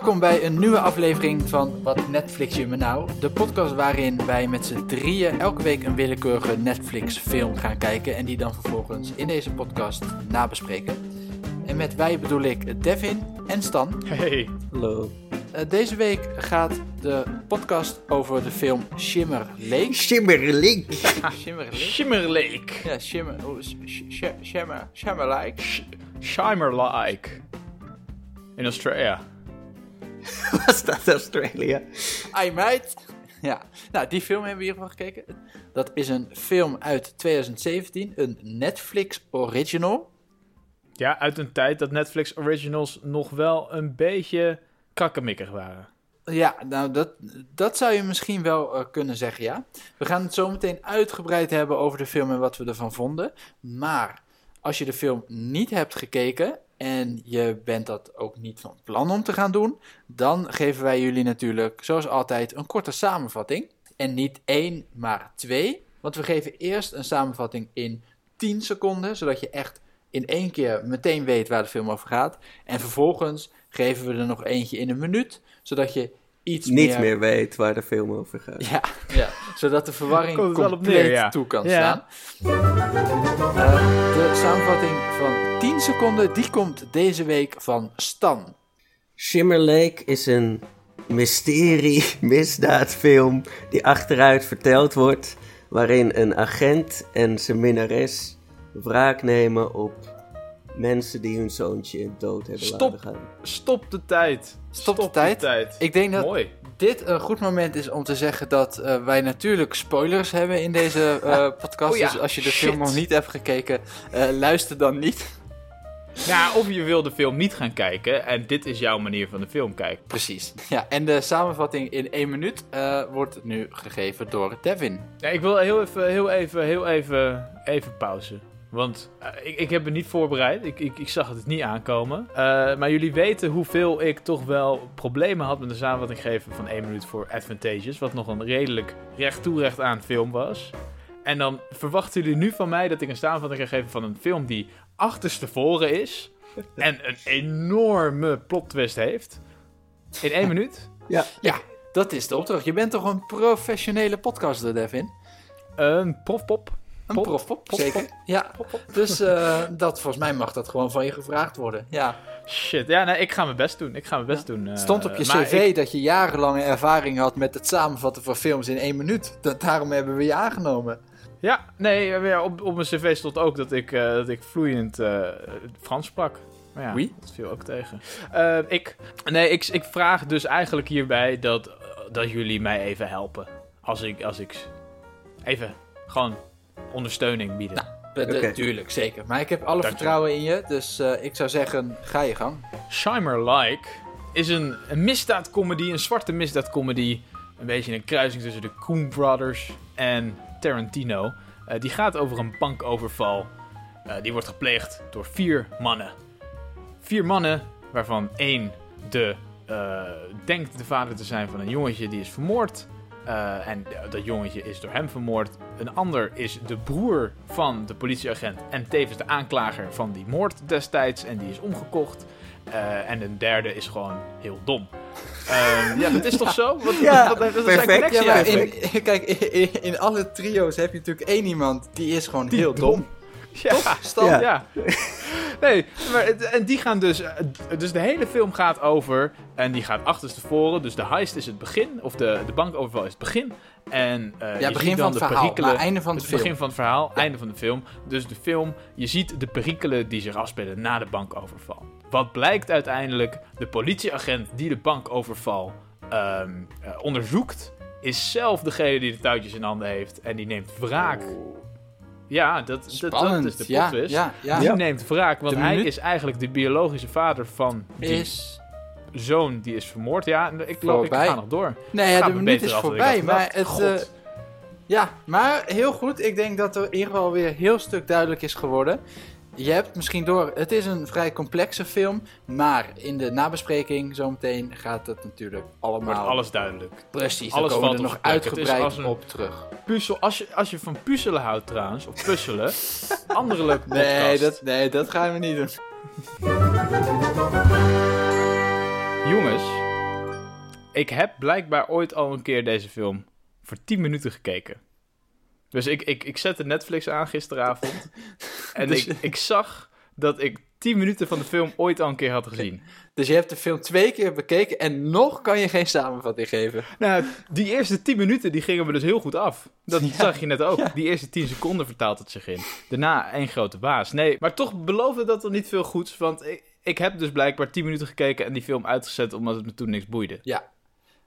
Welkom bij een nieuwe aflevering van Wat Netflix je me nou? De podcast waarin wij met z'n drieën elke week een willekeurige Netflix film gaan kijken en die dan vervolgens in deze podcast nabespreken. En met wij bedoel ik Devin en Stan. Hey. Hallo. Uh, deze week gaat de podcast over de film Shimmer Lake. Shimmer Lake? Shimmer Lake. Ja, Shimmer, oh, sh- sh- Shimmer, Shimmer Lake. Shimmer Lake. In Australia. Was dat Australia? Ai meid. Ja, nou die film hebben we in ieder geval gekeken. Dat is een film uit 2017, een Netflix original. Ja, uit een tijd dat Netflix originals nog wel een beetje kakkemikkig waren. Ja, nou dat, dat zou je misschien wel uh, kunnen zeggen, ja. We gaan het zo meteen uitgebreid hebben over de film en wat we ervan vonden. Maar als je de film niet hebt gekeken en je bent dat ook niet van plan om te gaan doen, dan geven wij jullie natuurlijk, zoals altijd, een korte samenvatting. En niet één, maar twee. Want we geven eerst een samenvatting in 10 seconden, zodat je echt in één keer meteen weet waar de film over gaat. En vervolgens geven we er nog eentje in een minuut, zodat je iets Niet meer... meer weet waar de film over gaat. Ja, ja, zodat de verwarring compleet neer, ja. toe kan Ja. staan. Eh, de samenvatting van 10 seconden, die komt deze week van Stan. Shimmer Lake is een mysterie misdaadfilm die achteruit verteld wordt, waarin een agent en zijn minnares wraak nemen op mensen die hun zoontje in dood hebben Stop. laten gaan. Stop de tijd. Stop de tijd. Ik denk dat Mooi. dit een goed moment is om te zeggen dat eh, wij natuurlijk spoilers hebben in deze eh, podcast. Oh ja, Dus als je de shit. film nog niet hebt gekeken, eh, luister dan niet. Nou, of je wil de film niet gaan kijken en dit is jouw manier van de film kijken. Precies. Ja, en de samenvatting in één minuut eh, wordt nu gegeven door Devin. Ja, ik wil heel even, heel even, heel even, even pauze. Want eh, ik, ik heb me niet voorbereid. Ik, ik, ik zag het niet aankomen. Eh, maar jullie weten hoeveel ik toch wel problemen had met de samenvatting geven van 1 minuut voor Advantageous. Wat nog een redelijk recht toe recht aan film was. En dan verwachten jullie nu van mij dat ik een samenvatting ga geven van een film die achterstevoren is. En een enorme plot twist heeft. In één minuut. Ja, Ja, dat is de opdracht. Je bent toch een professionele podcaster, Devin? Een profpop. Een Pop, profpop, pop, zeker. pop. Ja, dus eh, dat, volgens mij mag dat gewoon van je gevraagd worden. Ja. Shit, ja, nee, ik ga mijn best doen. Ik ga mijn best doen. eh, Stond op je cv ik- dat je jarenlange ervaring had met het samenvatten van films in één minuut. Dat, daarom hebben we je aangenomen. Ja, nee, ja, op, op mijn cv stond ook dat ik, eh, dat ik vloeiend eh, Frans sprak. Maar ja, Wie? dat viel ook tegen. Eh, ik, nee, ik, ik vraag dus eigenlijk hierbij dat, dat jullie mij even helpen. Als ik, als ik even gewoon ondersteuning bieden. Uh, Oké. Tuurlijk, zeker. Maar ik heb alle Dank je. vertrouwen in je. Dus eh, ik zou zeggen, ga je gang. Shimer Like is een, een misdaadcomedy, een zwarte misdaadcomedy. Een beetje een kruising tussen de Coen Brothers en Tarantino. Eh, die gaat over een bankoverval. Eh, die wordt gepleegd door vier mannen. Vier mannen, waarvan één de, eh, denkt de vader te zijn van een jongetje die is vermoord. Eh, en dat jongetje is door hem vermoord. Een ander is de broer van de politieagent en tevens de aanklager van die moord destijds. En die is omgekocht. Eh, en een derde is gewoon heel dom. Ehm, ja, dat is toch zo? Wat, Ja, wat, wat, perfect. Ja, in, kijk, in, in- in alle trio's heb je natuurlijk één iemand die is gewoon heel dom. Ja, Stan? Ja. ja. Nee, maar, en die gaan dus... eh, Dus de hele film gaat over... En die gaat achterstevoren. Dus de heist is het begin. Of de, de bankoverval is het begin. En eh, je Ja, ziet begin dan van het de verhaal, perikelen... maar einde van het film. begin van het verhaal, einde van de film. Dus de film, je ziet de perikelen die zich afspelen na de bankoverval. Wat blijkt uiteindelijk, de politieagent die de bankoverval ehm, eh, onderzoekt, is zelf degene die de touwtjes in handen heeft en die neemt wraak. Ja, dat, dat, is de plot ja, twist. ja, ja. Die Ja. neemt wraak, want De hij minuut- is eigenlijk de biologische vader van die Is... zoon die is vermoord. Ja, ik geloof, ik ga nog door. Nee, ja, de minuut is voorbij. Maar het... Eh, ja, maar heel goed. Ik denk dat er in ieder geval weer een heel stuk duidelijk is geworden. Je hebt misschien door, het is een vrij complexe film, maar in de nabespreking zometeen gaat het natuurlijk allemaal Wordt alles duidelijk. precies. alles komen we er nog uitgebreid een- op terug. Puzzel, als, je, als je van puzzelen houdt trouwens, of puzzelen, andere leuke. Nee dat, nee, dat gaan we niet doen. Jongens, ik heb blijkbaar ooit al een keer deze film voor 10 minuten gekeken. Dus ik, ik, ik zette Netflix aan gisteravond. en Dus- ik, ik zag dat ik 10 minuten van de film ooit al een keer had gezien. Dus je hebt de film twee keer bekeken en nog kan je geen samenvatting geven. Nou, die eerste 10 minuten die gingen me dus heel goed af. Dat Ja. zag je net ook. Ja. Die eerste 10 seconden vertaalt het zich in. Daarna één grote baas. Nee, maar toch beloofde dat er niet veel goeds. Want ik, ik heb dus blijkbaar 10 minuten gekeken en die film uitgezet omdat het me toen niks boeide. Ja.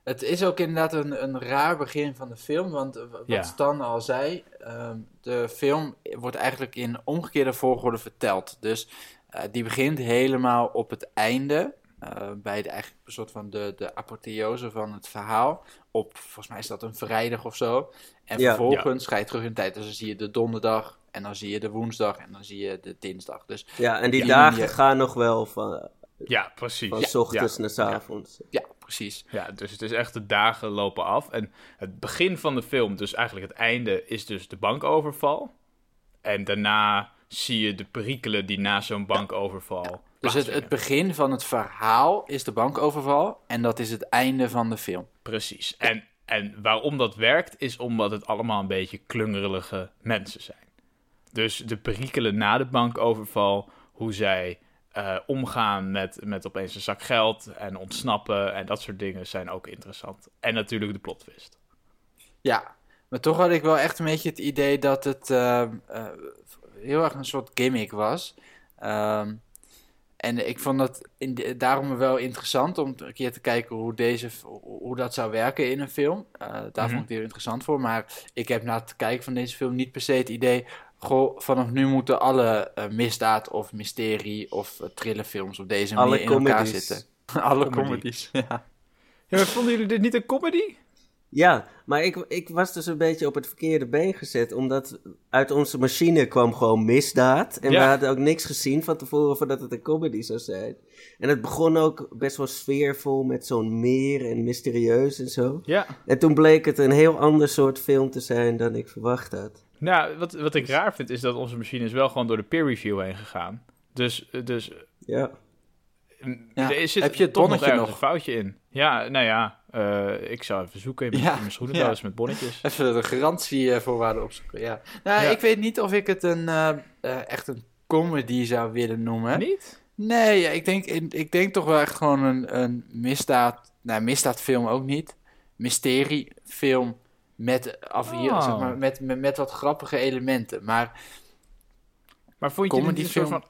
Het is ook inderdaad een, een raar begin van de film, want eh, wat Ja. Stan al zei, ehm, de film wordt eigenlijk in omgekeerde volgorde verteld. Dus eh, die begint helemaal op het einde, eh, bij de, eigenlijk een soort van de, de apotheose van het verhaal. Op, volgens mij is dat een vrijdag of zo. En Ja. vervolgens ga je terug in de tijd, dus dan zie je de donderdag, en dan zie je de woensdag, en dan zie je de dinsdag. Dus Ja, en die Ja. dagen Ja. gaan nog wel van, Ja, precies. van s ochtends Ja. naar s avonds. ja, precies. Ja, dus het is echt de dagen lopen af. En het begin van de film, dus eigenlijk het einde, is dus de bankoverval. En daarna zie je de perikelen die na zo'n bankoverval. Dus het, het begin van het verhaal is de bankoverval, en dat is het einde van de film. Precies. En, en waarom dat werkt, is omdat het allemaal een beetje klungerelige mensen zijn. Dus de perikelen na de bankoverval, hoe zij eh, omgaan met, met opeens een zak geld en ontsnappen en dat soort dingen zijn ook interessant. En natuurlijk de plot twist. Ja, maar toch had ik wel echt een beetje het idee dat het ehm, eh, heel erg een soort gimmick was. Ehm, en ik vond dat in de- daarom wel interessant om een keer te kijken hoe, deze, hoe dat zou werken in een film. Eh, daar Mhm. vond ik het heel interessant voor. Maar ik heb na het kijken van deze film niet per se het idee... Goh, vanaf nu moeten alle eh, misdaad of mysterie of uh, thrillerfilms op deze Alle manier in elkaar comedies. zitten. alle Comedy. comedies, ja. Ja, maar vonden jullie dit niet een comedy? Ja, maar ik, ik was dus een beetje op het verkeerde been gezet, omdat uit onze machine kwam gewoon misdaad. En Ja. we hadden ook niks gezien van tevoren voordat het een comedy zou zijn. En het begon ook best wel sfeervol met zo'n meer en mysterieus en zo. Ja. En toen bleek het een heel ander soort film te zijn dan ik verwacht had. Nou, wat, wat ik raar vind is dat onze machine is wel gewoon door de peer review heen gegaan. Dus, dus Ja, Ja, zit heb je het toch nog bonnetje ergens nog? een foutje in. Ja, nou ja, eh, ik zou even zoeken in mijn, Ja, mijn schoenendoos met bonnetjes. Even de garantievoorwaarden opzoeken, ja. Nou, Ja. ik weet niet of ik het een, eh, eh, echt een comedy zou willen noemen. Niet? Nee, ja, ik, denk, ik denk toch wel echt gewoon een, een misdaad... Nou, misdaadfilm ook niet. Mysteriefilm met, af hier, Oh. zeg maar, met, met, met wat grappige elementen. Maar Maar vond je het niet een soort van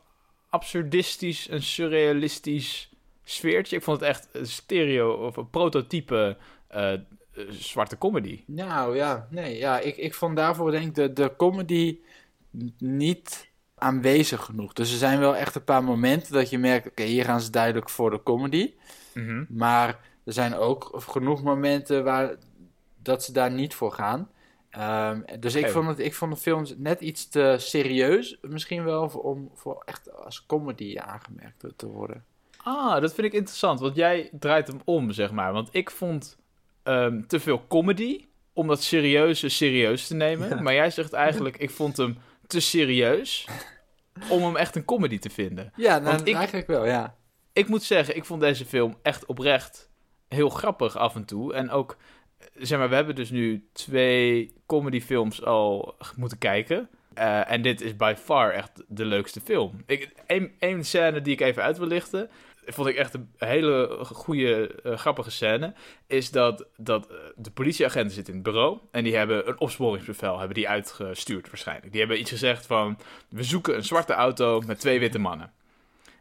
absurdistisch en surrealistisch sfeertje? Ik vond het echt een stereo of een prototype eh, zwarte comedy. nou ja, nee, ja, ik, ik vond daarvoor denk ik de, de comedy niet aanwezig genoeg. Dus er zijn wel echt een paar momenten dat je merkt... Oké, hier gaan ze duidelijk voor de comedy. Mhm. Maar er zijn ook genoeg momenten waar dat ze daar niet voor gaan. Ehm, dus ik, vond het, ik vond de films net iets te serieus, misschien wel, om voor echt als comedy aangemerkt te- worden. Ah, dat vind ik interessant, want jij draait hem om, zeg maar. Want ik vond ehm, te veel comedy om dat serieuze serieus te nemen. Ja. Maar jij zegt eigenlijk, ik vond hem te serieus om hem echt een comedy te vinden. Ja, nou, Want ik- eigenlijk wel, ja. Ik moet zeggen, ik vond deze film echt oprecht heel grappig af en toe. En ook, zeg maar, we hebben dus nu twee comedyfilms al moeten kijken. Eh, en dit is by far echt de leukste film. Één scène die ik even uit wil lichten, vond ik echt een hele goede, eh, grappige scène, is dat, dat eh, de politieagenten zitten in het bureau en die hebben een opsporingsbevel, hebben die uitgestuurd waarschijnlijk. Die hebben iets gezegd van, we zoeken een zwarte auto met twee witte mannen.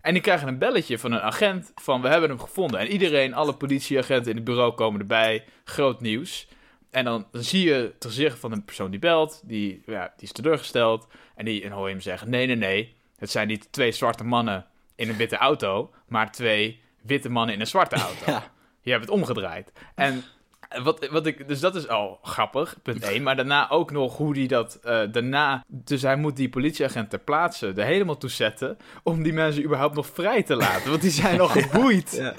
En die krijgen een belletje van een agent van we hebben hem gevonden. En iedereen, alle politieagenten in het bureau komen erbij. Groot nieuws. En dan, dan zie je het gezicht van een persoon die belt. Die, ja, die is teleurgesteld. En, die, en hoor je hem zeggen, nee, nee, nee. Het zijn niet twee zwarte mannen in een witte auto. Maar twee witte mannen in een zwarte auto. Ja. Je hebt het omgedraaid. En wat, wat ik, dus dat is al grappig, punt 1. Maar daarna ook nog hoe die dat eh, daarna. Dus hij moet die politieagent ter plaatse er helemaal toe zetten. Om die mensen überhaupt nog vrij te laten. Want die zijn al geboeid. ja.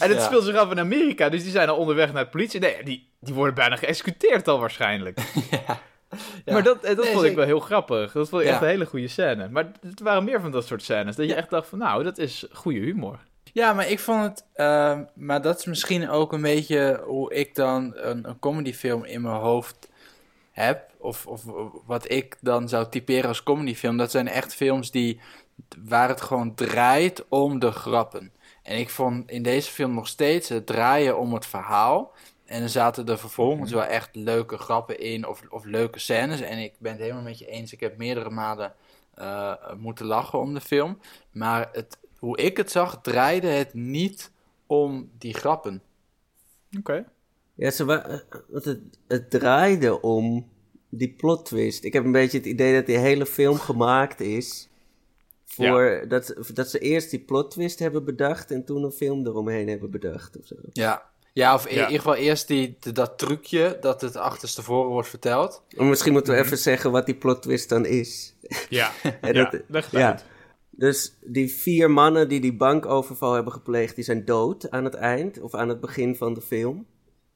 En het Ja. speelt zich af in Amerika. Dus die zijn al onderweg naar de politie. Nee, die, die worden bijna geëxecuteerd al waarschijnlijk. ja. Ja. Maar dat, eh, dat Nee, vond ik wel heel grappig. Dat vond ik Ja. echt een hele goede scène. Maar het waren meer van dat soort scènes. Dat je echt dacht van, nou, dat is goede humor. Ja, maar ik vond het. ehm, maar dat is misschien ook een beetje hoe ik dan een, een comedyfilm in mijn hoofd heb. Of, of wat ik dan zou typeren als comedyfilm. Dat zijn echt films die. waar het gewoon draait om de grappen. En ik vond in deze film nog steeds het draaien om het verhaal. En er zaten er vervolgens wel echt leuke grappen in. Of, of leuke scènes. En ik ben het helemaal met je eens. Ik heb meerdere malen eh, moeten lachen om de film. Maar het, hoe ik het zag, draaide het niet om die grappen. Oké. Ja, ze wa- eh, het, het draaide om die plot twist. Ik heb een beetje het idee dat die hele film gemaakt is. Voor dat, dat ze eerst die plot twist hebben bedacht en toen een film eromheen hebben bedacht. Of zo. Ja, ja of in ieder geval eerst die, de- dat trucje dat het achterstevoren wordt verteld. Maar misschien moeten we even zeggen wat die plot twist dan is. Ja, ja dat- leg het ja. uit. Dus die vier mannen die die bankoverval hebben gepleegd, die zijn dood aan het eind of aan het begin van de film.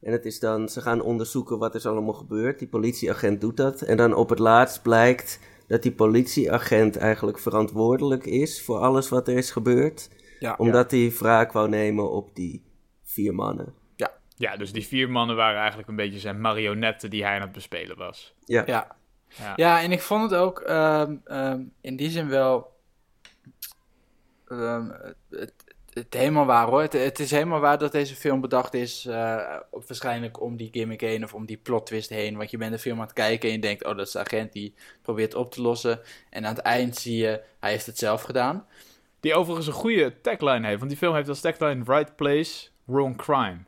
En het is dan, ze gaan onderzoeken wat er allemaal gebeurt. Die politieagent doet dat. En dan op het laatst blijkt dat die politieagent eigenlijk verantwoordelijk is voor alles wat er is gebeurd. Ja, Omdat hij wraak wou nemen op die vier mannen. Ja, dus die vier mannen waren eigenlijk een beetje zijn marionetten die hij aan het bespelen was. Ja, ja. Ja. Ja, en ik vond het ook ehm, ehm, in die zin wel ehm, het, het helemaal waar hoor. Het, het is helemaal waar dat deze film bedacht is, op- waarschijnlijk om die gimmick heen of om die plot twist heen. Want je bent de film aan het kijken en je denkt, oh dat is de agent die probeert op te lossen. En aan het eind zie je, hij heeft het zelf gedaan. Die overigens een goede tagline heeft, want die film heeft als tagline Right Place, Wrong Crime.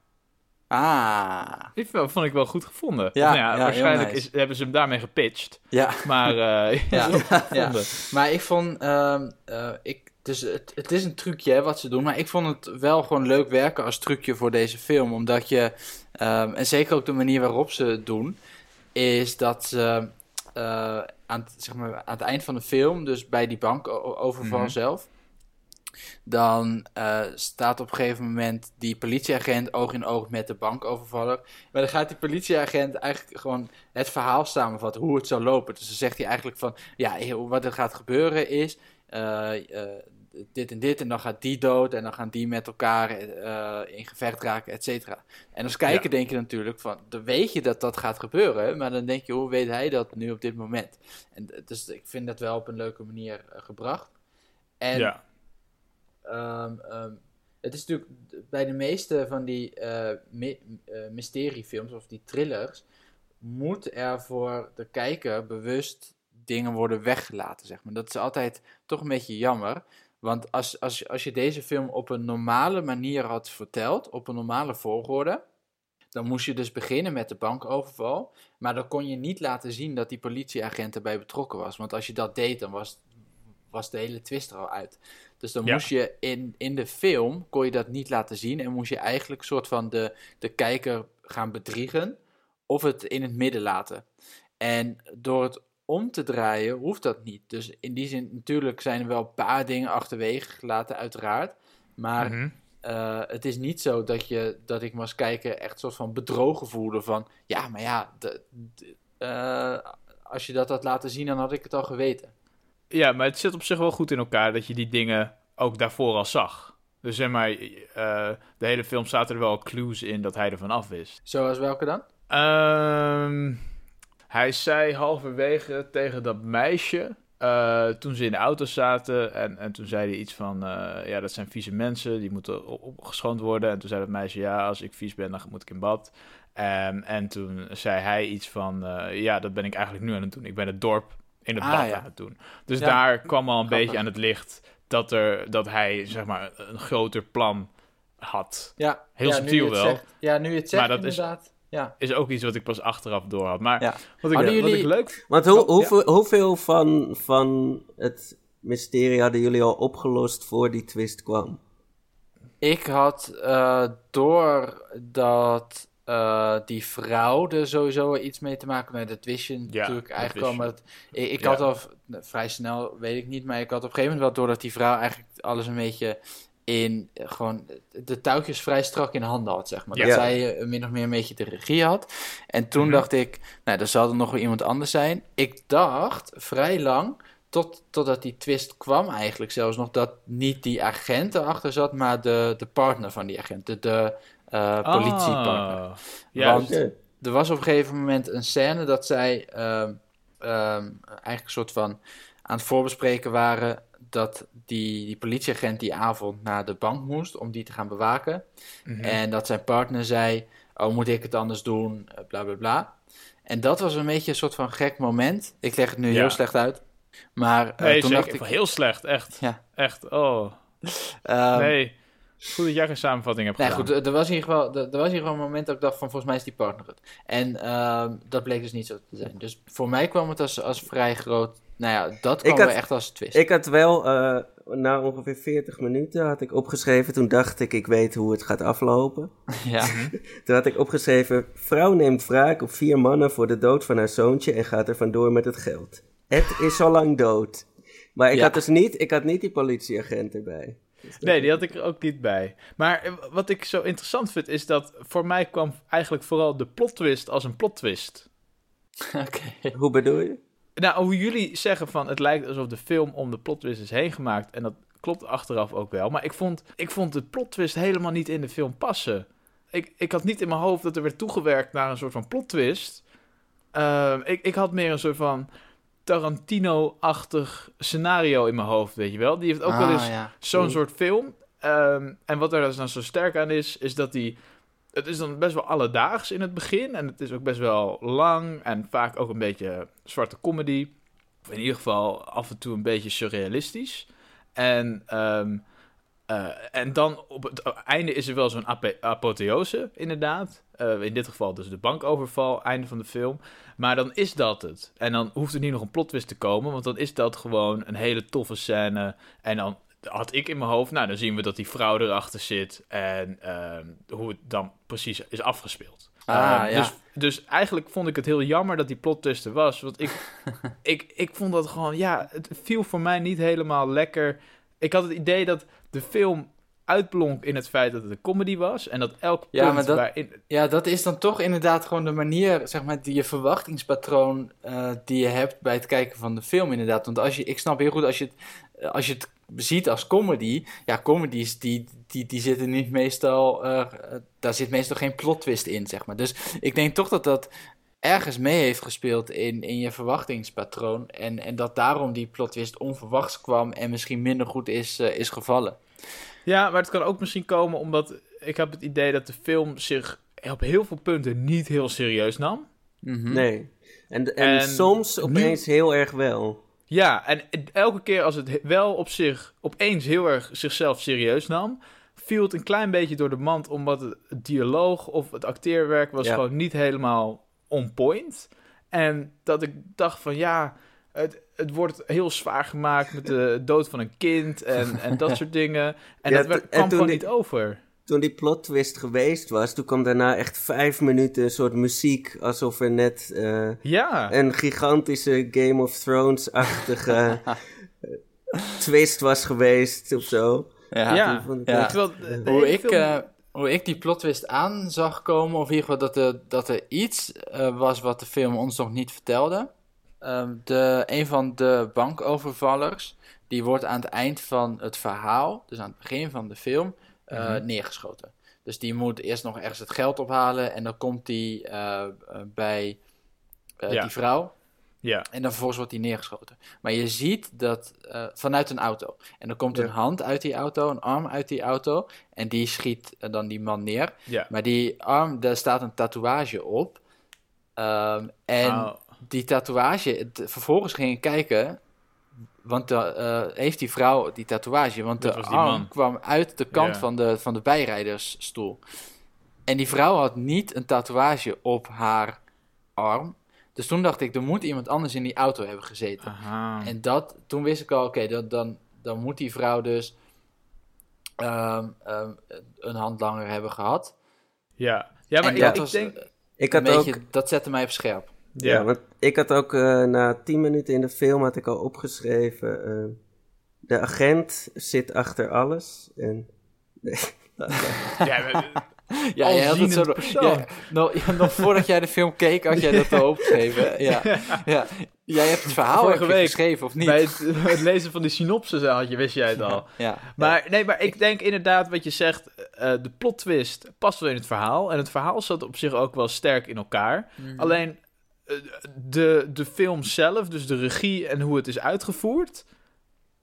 Ah, Die film vond ik wel goed gevonden. Ja, nou ja, waarschijnlijk nice. is, hebben ze hem daarmee gepitcht. ja. Maar eh Ja. Maar ik vond, ehm, eh, ik, dus het, het is een trucje hè, wat ze doen, maar ik vond het wel gewoon leuk werken als trucje voor deze film. Omdat je, ehm, en zeker ook de manier waarop ze het doen, is dat ze eh, aan, het, zeg maar, aan het eind van de film, dus bij die bankoverval Mhm. zelf, dan eh, staat op een gegeven moment die politieagent oog in oog met de bankovervaller. Maar dan gaat die politieagent eigenlijk gewoon het verhaal samenvatten, hoe het zou lopen. Dus dan zegt hij eigenlijk van, ja, wat er gaat gebeuren is eh, dit en dit en dan gaat die dood en dan gaan die met elkaar eh, in gevecht raken, et cetera. En als kijker Ja. denk je natuurlijk van, dan weet je dat dat gaat gebeuren, maar dan denk je, hoe weet hij dat nu op dit moment? En dus ik vind dat wel op een leuke manier eh, gebracht. En ja. Ehm, ehm, het is natuurlijk bij de meeste van die my- eh, mysteriefilms of die thrillers, moet er voor de kijker bewust dingen worden weggelaten, zeg maar. Dat is altijd toch een beetje jammer. Want als, als, als je deze film op een normale manier had verteld, op een normale volgorde, dan moest je dus beginnen met de bankoverval. Maar dan kon je niet laten zien dat die politieagent erbij betrokken was. Want als je dat deed, dan was, was de hele twist er al uit. Dus dan Ja. moest je in, in de film, kon je dat niet laten zien. En moest je eigenlijk soort van de, de kijker gaan bedriegen. Of het in het midden laten. En door het om te draaien, hoeft dat niet. Dus in die zin, natuurlijk zijn er wel een paar dingen achterwege gelaten, uiteraard. Maar Mhm. eh, het is niet zo dat, je, dat ik me als kijker echt soort van bedrogen voelde van... Ja, maar ja, eh, als je dat had laten zien, dan had ik het al geweten. Ja, maar het zit op zich wel goed in elkaar dat je die dingen ook daarvoor al zag. Dus zeg maar, eh, de hele film zaten er wel clues in dat hij ervan af wist. Zoals welke dan? Ehm, hij zei halverwege tegen dat meisje, eh, toen ze in de auto zaten, en, en toen zei hij iets van, eh, ja, dat zijn vieze mensen, die moeten op- opgeschoond worden. En toen zei dat meisje, ja, als ik vies ben, dan moet ik in bad. Ehm, en toen zei hij iets van, eh, ja, dat ben ik eigenlijk nu aan het doen. Ik ben het dorp in het Ah, bad ja. aan het doen. Dus Ja. daar kwam al een Grappig. beetje aan het licht dat, er, dat hij, zeg maar, een groter plan had. Ja, Heel ja, subtiel wel. Zegt, ja, nu je het zegt, Maar dat is- inderdaad. Ja. Is ook iets wat ik pas achteraf door had. Maar Ja. wat, ik, Hadden wat ik jullie- leuk Want hoe, Oh, ja. hoeveel, hoeveel van, van het mysterie hadden jullie al opgelost voor die twist kwam? Ik had eh doordat eh die vrouw er sowieso iets mee te maken met dat wist je natuurlijk dat eigenlijk al. Maar het- ik, ik Ja. had al vrij snel, weet ik niet, maar ik had op een gegeven moment wel door dat die vrouw eigenlijk alles een beetje in eh, gewoon de touwtjes vrij strak in handen had, zeg maar. Ja. Dat Ja. zij eh, min of meer een beetje de regie had. En toen Mhm. dacht ik, nou, er zal er nog wel iemand anders zijn. Ik dacht vrij lang tot, totdat die twist kwam eigenlijk zelfs nog dat niet die agent erachter zat, maar de, de partner van die agent, de, de uh, politiepartner. Oh, juist. Want er was op een gegeven moment een scène dat zij ehm, ehm, eigenlijk een soort van aan het voorbespreken waren dat die, die politieagent die avond naar de bank moest om die te gaan bewaken. Mhm. En dat zijn partner zei, oh moet ik het anders doen, Eh, bla bla bla. En dat was een beetje een soort van gek moment. Ik leg het nu Ja. heel slecht uit. Maar eh, Nee, toen dacht ik, Heel slecht, echt. Ja. Echt, oh. ehm, nee. Goed dat jij geen samenvatting hebt Nee, gedaan. goed, er was, ieder geval, er, er was ieder geval een moment dat ik dacht van volgens mij is die partner het. En ehm, dat bleek dus niet zo te zijn. Dus voor mij kwam het als, als vrij groot, nou ja, dat kwam had- wel echt als twist. Ik had wel, eh, na ongeveer 40 minuten had ik opgeschreven, toen dacht ik, ik weet hoe het gaat aflopen. ja. Toen had ik opgeschreven, vrouw neemt wraak op vier mannen voor de dood van haar zoontje en gaat er vandoor met het geld. Het is al lang dood. Maar ik Ja. had dus niet, ik had niet die politieagent erbij. Dus Nee, die had ik er ook niet bij. Maar eh, wat ik zo interessant vind, is dat voor mij kwam eigenlijk vooral de plot twist als een plot twist. Oké. Hoe bedoel je? Nou, hoe jullie zeggen van het lijkt alsof de film om de plot twist is heen gemaakt. En dat klopt achteraf ook wel. Maar ik vond, ik vond de plot twist helemaal niet in de film passen. Ik, ik had niet in mijn hoofd dat er werd toegewerkt naar een soort van plot twist. Ehm, ik, ik had meer een soort van Tarantino-achtig scenario in mijn hoofd, weet je wel. Die heeft ook wel Ah, eens ja. zo'n Mm. soort film. Ehm, en wat er dus dan zo sterk aan is, is dat die... Het is dan best wel alledaags in het begin. En het is ook best wel lang. En vaak ook een beetje zwarte comedy. In ieder geval af en toe een beetje surrealistisch. En, ehm, eh, en dan op het einde is er wel zo'n apotheose, inderdaad. Eh, in dit geval dus de bankoverval, einde van de film. Maar dan is dat het. En dan hoeft er niet nog een plot twist te komen, want dan is dat gewoon een hele toffe scène. En dan had ik in mijn hoofd, nou dan zien we dat die vrouw erachter zit en ehm, hoe het dan precies is afgespeeld. Ah, Ehm, ja. dus, dus eigenlijk vond ik het heel jammer dat die plot twist er was, want ik, ik, ik vond dat gewoon, ja, het viel voor mij niet helemaal lekker. Ik had het idee dat de film uitblonk in het feit dat het een comedy was en dat elk Ja, punt maar dat- waarin... Ja, dat is dan toch inderdaad gewoon de manier, zeg maar, die je verwachtingspatroon eh, die je hebt bij het kijken van de film inderdaad. Want als je, ik snap heel goed, als je het, eh, als je het ziet als comedy, ja, comedies die, die, die zitten niet meestal, eh, eh, daar zit meestal geen plot twist in, zeg maar. Dus ik denk toch dat dat ergens mee heeft gespeeld in, in je verwachtingspatroon en, en dat daarom die plot twist onverwachts kwam en misschien minder goed is, eh, is gevallen. Ja, maar het kan ook misschien komen omdat ik heb het idee dat de film zich op heel veel punten niet heel serieus nam. Mhm. Nee. En, en, En soms opeens heel erg wel. Ja, en elke keer als het he- wel op zich opeens heel erg zichzelf serieus nam, viel het een klein beetje door de mand, omdat het dialoog of het acteerwerk was Ja. gewoon niet helemaal on point. En dat ik dacht van ja, het, het wordt heel zwaar gemaakt met de dood van een kind en, en dat soort dingen. En Ja, dat kwam gewoon niet over. Toen die plot twist geweest was, toen kwam daarna echt vijf minuten een soort muziek, alsof er net eh, Ja, een gigantische Game of Thrones-achtige twist was geweest of zo. Ja. ja. toen vond ik Ja. de Hoe ik, film- eh, hoe ik die plot twist aan zag komen, of in ieder geval dat er, dat er iets eh, was wat de film ons nog niet vertelde. Ehm, de, een van de bankovervallers, die wordt aan het eind van het verhaal, dus aan het begin van de film, eh, Mhm. neergeschoten. Dus die moet eerst nog ergens het geld ophalen en dan komt die eh, eh, bij Ja. die vrouw. ja. En dan vervolgens wordt hij neergeschoten. Maar je ziet dat vanuit een auto. En dan komt Ja. een hand uit die auto, een arm uit die auto. En die schiet dan die man neer. ja. Maar die arm, daar staat een tatoeage op. Ehm, en Oh, die tatoeage, het- vervolgens ging ik kijken. Want de, eh, heeft die vrouw die tatoeage? Want Dat de arm man. kwam uit de kant Ja. van, de, van de bijrijdersstoel. En die vrouw had niet een tatoeage op haar arm. Dus toen dacht ik, er moet iemand anders in die auto hebben gezeten. aha. En dat, toen wist ik al, oké, dan, dan, dan moet die vrouw dus ehm, ehm, een handlanger hebben gehad. ja. ja, maar en ik, dat ik was denk... eh, Ik een had beetje, ook, dat zette mij op scherp. Ja. Ja, want ik had ook eh, na tien minuten in de film had ik al opgeschreven, eh, de agent zit achter alles. En, ja, Ja, jij had het zo... Ja, nog, ja, nog voordat jij de film keek, had jij dat al opgeschreven. Ja, ja. Jij hebt het verhaal Vorige week geschreven, of niet? Bij het, het lezen van de synopsis had je, wist jij het al. Ja, Maar nee, maar ik denk inderdaad wat je zegt, eh, de plot twist past wel in het verhaal. En het verhaal zat op zich ook wel sterk in elkaar. Mhm. Alleen de, de film zelf, dus de regie en hoe het is uitgevoerd,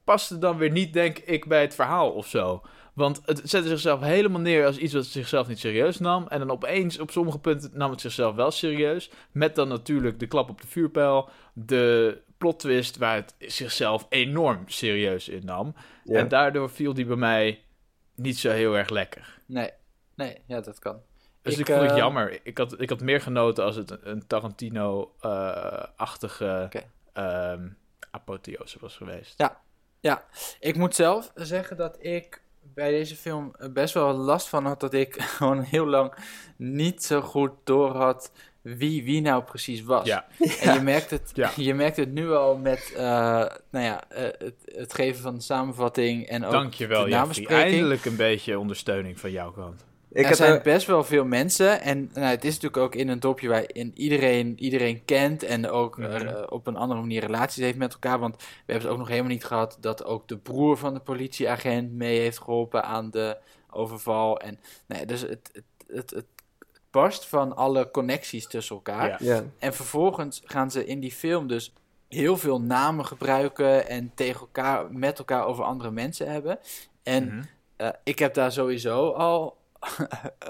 paste dan weer niet, denk ik, bij het verhaal of zo. Want het zette zichzelf helemaal neer als iets wat zichzelf niet serieus nam. En dan opeens, op sommige punten, nam het zichzelf wel serieus. Met dan natuurlijk de klap op de vuurpijl, de plot twist waar het zichzelf enorm serieus in nam. Ja. En daardoor viel die bij mij niet zo heel erg lekker. Nee, nee, ja, dat kan. Dus ik, Ik, vond het eh, jammer. Ik had, ik had meer genoten als het een, Tarantino-achtige Oké. ehm, apotheose was geweest. Ja, ik moet zelf zeggen dat ik bij deze film best wel last van had dat ik gewoon heel lang niet zo goed door had wie wie nou precies was. Ja, En je merkt het, Ja. je merkt het nu al met uh, nou ja, uh, het, het, geven van de samenvatting en ook dankjewel de Jeffrey. namenspreking. Eindelijk een beetje ondersteuning van jouw kant. Ik er zijn er- best wel veel mensen en nou, het is natuurlijk ook in een dorpje waarin iedereen iedereen kent en ook Mhm. uh, op een andere manier relaties heeft met elkaar. Want we hebben het ook nog helemaal niet gehad dat ook de broer van de politieagent mee heeft geholpen aan de overval. En nee, dus het, het, het, het barst van alle connecties tussen elkaar. Ja. Ja. En vervolgens gaan ze in die film dus heel veel namen gebruiken en tegen elkaar, met elkaar over andere mensen hebben. En Mhm. uh, ik heb daar sowieso al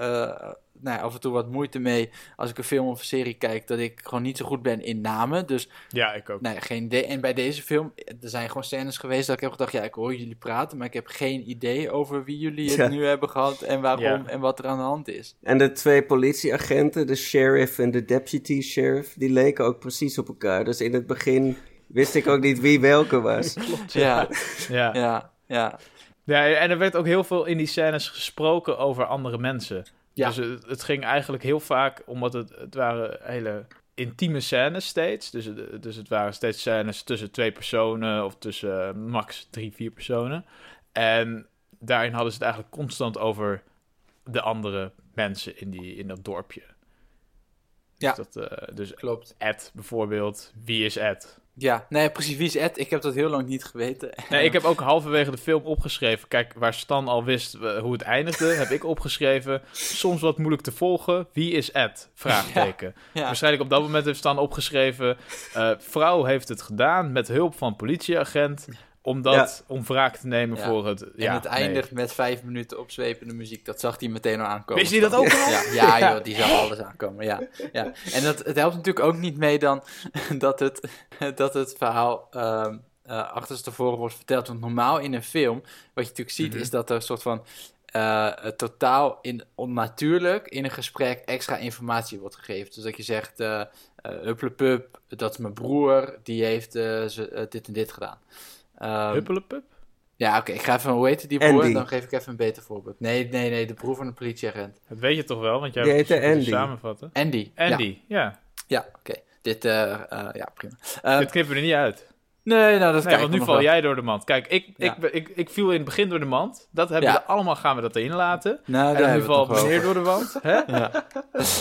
uh, nou ja, af en toe wat moeite mee als ik een film of een serie kijk, dat ik gewoon niet zo goed ben in namen. Dus Ja, ik ook. nou ja, geen idee. En bij deze film, er zijn gewoon scènes geweest dat ik heb gedacht, ja, ik hoor jullie praten, maar ik heb geen idee over wie jullie het Ja. nu hebben gehad en waarom Ja. en wat er aan de hand is. En de twee politieagenten, de sheriff en de deputy sheriff, die leken ook precies op elkaar. Dus in het begin wist ik ook niet wie welke was. Klopt, Ja, ja. ja, ja. Ja, en er werd ook heel veel in die scènes gesproken over andere mensen. Ja. Dus het, het ging eigenlijk heel vaak, omdat het, het waren hele intieme scènes steeds. Dus, het- dus het waren steeds scènes tussen twee personen of tussen eh, max drie, vier personen. En daarin hadden ze het eigenlijk constant over de andere mensen in, die, in dat dorpje. Ja. Dus, dat, eh, dus Klopt. Ed bijvoorbeeld, wie is Ed? Ja, nee, precies. Wie is Ed? Ik heb dat heel lang niet geweten. Nee, ik heb ook halverwege de film opgeschreven. Kijk, waar Stan al wist eh, hoe het eindigde, heb ik opgeschreven. Soms wat moeilijk te volgen. Wie is Ed? Vraagteken. Ja. Waarschijnlijk op dat moment heeft Stan opgeschreven. eh, vrouw heeft het gedaan met hulp van politieagent. Om, dat, om wraak te nemen Ja. voor het. En Ja, het nee. eindigt met vijf minuten opzwepende muziek. Dat zag hij meteen al aankomen. Wist hij dat ook al? Ja, ja, joh, die zag alles aankomen. Ja, ja. En dat, het helpt natuurlijk ook niet mee dan dat het, dat het verhaal ehm uh, achterstevoren wordt verteld. Want normaal in een film, wat je natuurlijk ziet, Mhm. is dat er een soort van uh, totaal in, onnatuurlijk in een gesprek extra informatie wordt gegeven. Dus dat je zegt, uh, uh, hupplepup, dat is mijn broer, die heeft uh, dit en dit gedaan. Um, Huppelepup? Ja, oké. Okay. Ik ga even, hoe heet die broer? Dan geef ik even een beter voorbeeld. Nee, nee, nee. De broer van de politieagent. Dat weet je toch wel, want jij hebt het samenvatten. Andy. Andy, ja. Ja, ja oké. Dit, uh, uh, ja, prima. Uh, Dit knippen we er niet uit. Nee, nou, dat nee, want nu val wel. jij door de mand. Kijk, ik, Ja. ik, ik, ik viel in het begin door de mand. Dat hebben Ja. we allemaal, gaan we dat erin laten. Nou, en nu valt meneer door de wand. Hè? Ja.